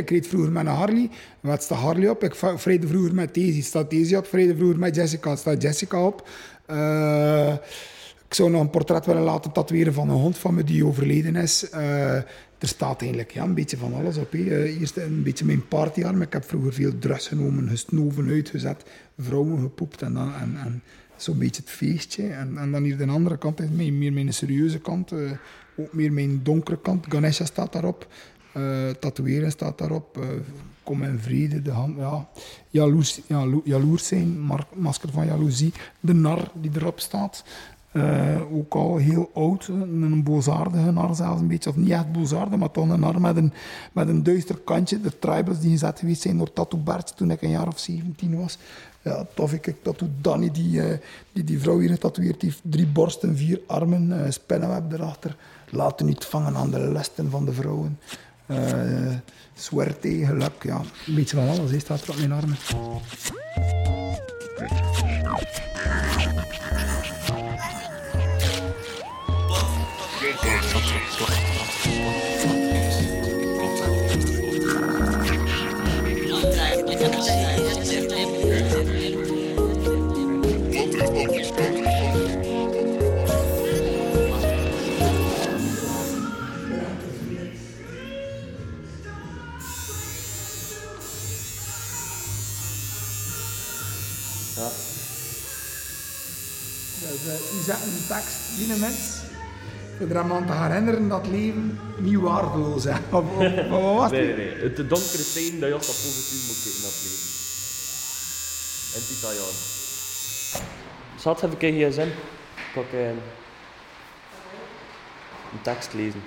Ik reed vroeger met een Harley. Wat staat Harley op? Ik vrede vroeger met Daisy. Staat Daisy op? Vrede vroeger met Jessica. Staat Jessica op? Uh, ik zou nog een portret willen laten tatoeëren van een hond van me die overleden is. Uh, er staat eigenlijk ja, een beetje van alles op. He. Eerst een beetje mijn partyarm. Ik heb vroeger veel drugs genomen, gesnoven, uitgezet, vrouwen gepoept en, dan, en, en zo'n beetje het feestje. En, en dan hier de andere kant meer mijn serieuze kant, uh, ook meer mijn donkere kant. Ganesha staat daarop, uh, tatoeëren staat daarop. Uh, kom in vrede, de hand, ja, jaloers, ja, jaloers zijn, masker van jaloezie, de nar die erop staat. Uh, ook al heel oud, een boosaardige nar zelfs een beetje, of niet echt boosaardig, maar toch een nar met een, met een duister kantje. De tribals die gezet geweest zijn door Tattoo Bert toen ik een jaar of 17 was. Ja, tof, ik Tattoo Danny, die, die die vrouw hier getatoeëerd heeft. Drie borsten, vier armen, uh, spinnenweb erachter. Laten niet vangen aan de lesten van de vrouwen. Uh, Swerte, geluk, ja. Een beetje van alles, he, staat er op mijn armen. Die zetten een tekst een mens voor er te herinneren dat leven niet waardeloos is. Of, was nee, nee, nee. Het donkere steen dat je altijd positief moet kijken naar het leven. En het Italiaan. Zat even een gsm. Kan ik een, een tekst lezen.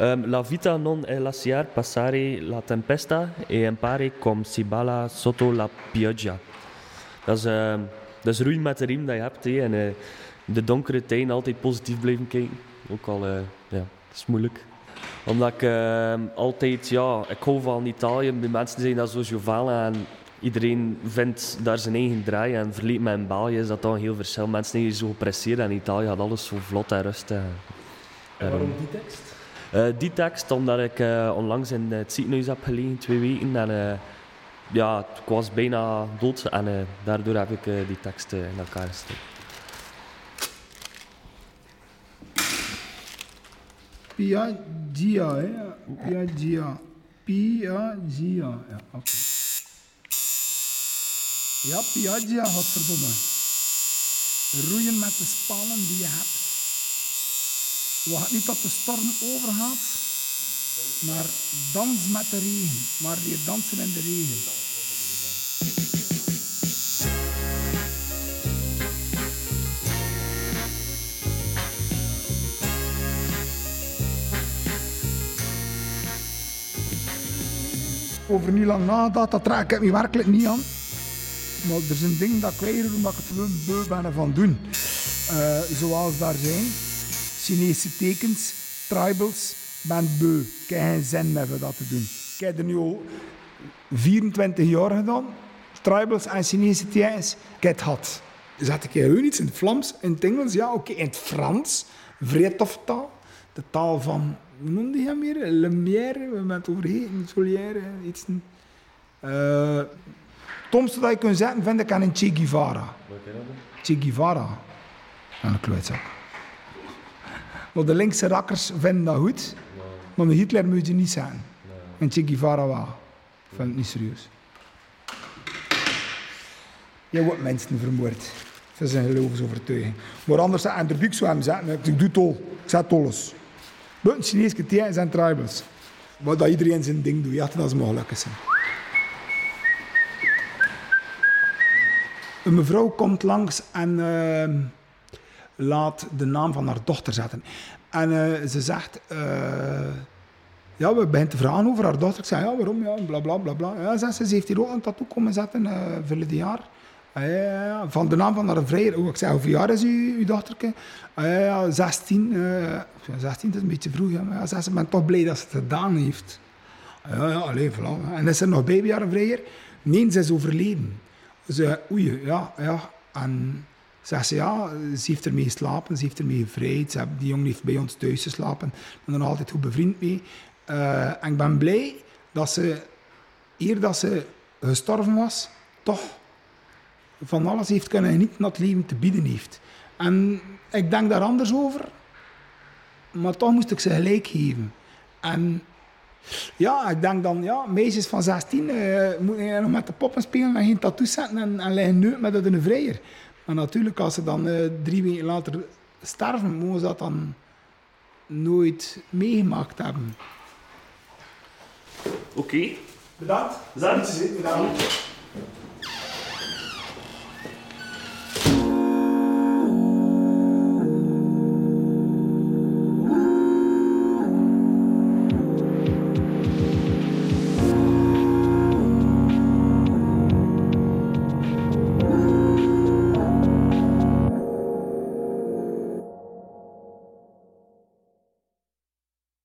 Um, la vita non è lasciar passare la tempesta e impare come si balla sotto la pioggia. Dat is... Um, dat is roeien met de riem dat je hebt. Hé. En uh, de donkere tijden altijd positief blijven kijken. Ook al, uh, ja, dat is moeilijk. Omdat ik uh, altijd, ja, ik hou van Italië. De mensen zijn daar zo jovial en iedereen vindt daar zijn eigen draai. En verleden met in België is dat dan heel verschil. Mensen zijn zo gepresseerd en in Italië gaat alles zo vlot en rustig. En waarom die tekst? Die tekst, omdat ik onlangs in het ziekenhuis heb gelegen, twee weken. En, ja, ik was bijna dood en uh, daardoor heb ik uh, die tekst uh, in elkaar gezet. Piaggia, hè? Piaggia. Piaggia. Ja, oké. Ja, Piaggia, godverdomme. Roeien met de spannen die je hebt. Wacht niet dat de storm overgaat, maar dans met de regen. Maar weer dansen in de regen. Over niet lang nagedacht. Dat raak ik me werkelijk niet aan. Maar er is een ding dat ik weiger omdat ik het beu ben van doen. Uh, zoals daar zijn. Chinese tekens, tribals, ben beu. Ik heb geen zin meer dat te doen. Ik heb er nu al 24 jaar gedaan. Tribals en Chinese tekens. Ik heb het. Zet ik heel iets in het Vlaams, in het Engels, ja oké, in het Frans. Vrij taal. De taal van hoe noemde je hem meer? Lumière, we hebben het over Solière, iets. Uh, het domste dat je kunt zetten vind ik aan een Che Guevara. Che Guevara. Aan een klootzak. Maar de linkse rakkers vinden dat goed, maar met Hitler moet je niet zijn. En Che Guevara wel. Ik vind het niet serieus. Je wordt mensen vermoord. Dat is een geloofsovertuiging. Maar anders, en de buik zou hem zetten, ik doe het al. Ik zet alles. Buiten Chinese tegen zijn tribals. Wat dat iedereen zijn ding doet, ja, dat is mogelijk. Een mevrouw komt langs en uh, laat de naam van haar dochter zetten. En uh, ze zegt... Uh, ja, we beginnen te vragen over haar dochter. Ik zeg, ja, waarom? Ja, bla, bla, bla, bla. Ja, ze, ze heeft hier ook een tattoo komen zetten, verleden jaar. Ah, van de naam van haar vrijer. Oh, ik zeg, hoeveel jaar is u, uw dochterke? Ah, ja, ja, 16. Uh, 16 is een beetje vroeg. Ja, maar ja, ze ben toch blij dat ze het gedaan heeft. Ah, ja, alleen, voilà. En is er nog baby haar vrijer? Nee, ze is overleden. Ze, oei, ja, ja. En zegt ze, ja, ze heeft ermee geslapen, ze heeft ermee gevrijd. die jongen heeft bij ons thuis geslapen. Ben er altijd goed bevriend mee. Uh, en ik ben blij dat ze, eer dat ze gestorven was, toch van alles heeft kunnen genieten dat het leven te bieden heeft. En ik denk daar anders over, maar toch moest ik ze gelijk geven. En ja, ik denk dan, ja, meisjes van 16 uh, moeten nog met de poppen spelen en geen tattoos zetten en, en liggen nu met een vrijer. Maar natuurlijk, als ze dan uh, drie weken later sterven, mogen ze dat dan nooit meegemaakt hebben. Oké. Okay. Bedankt. Bedankt. Bedankt.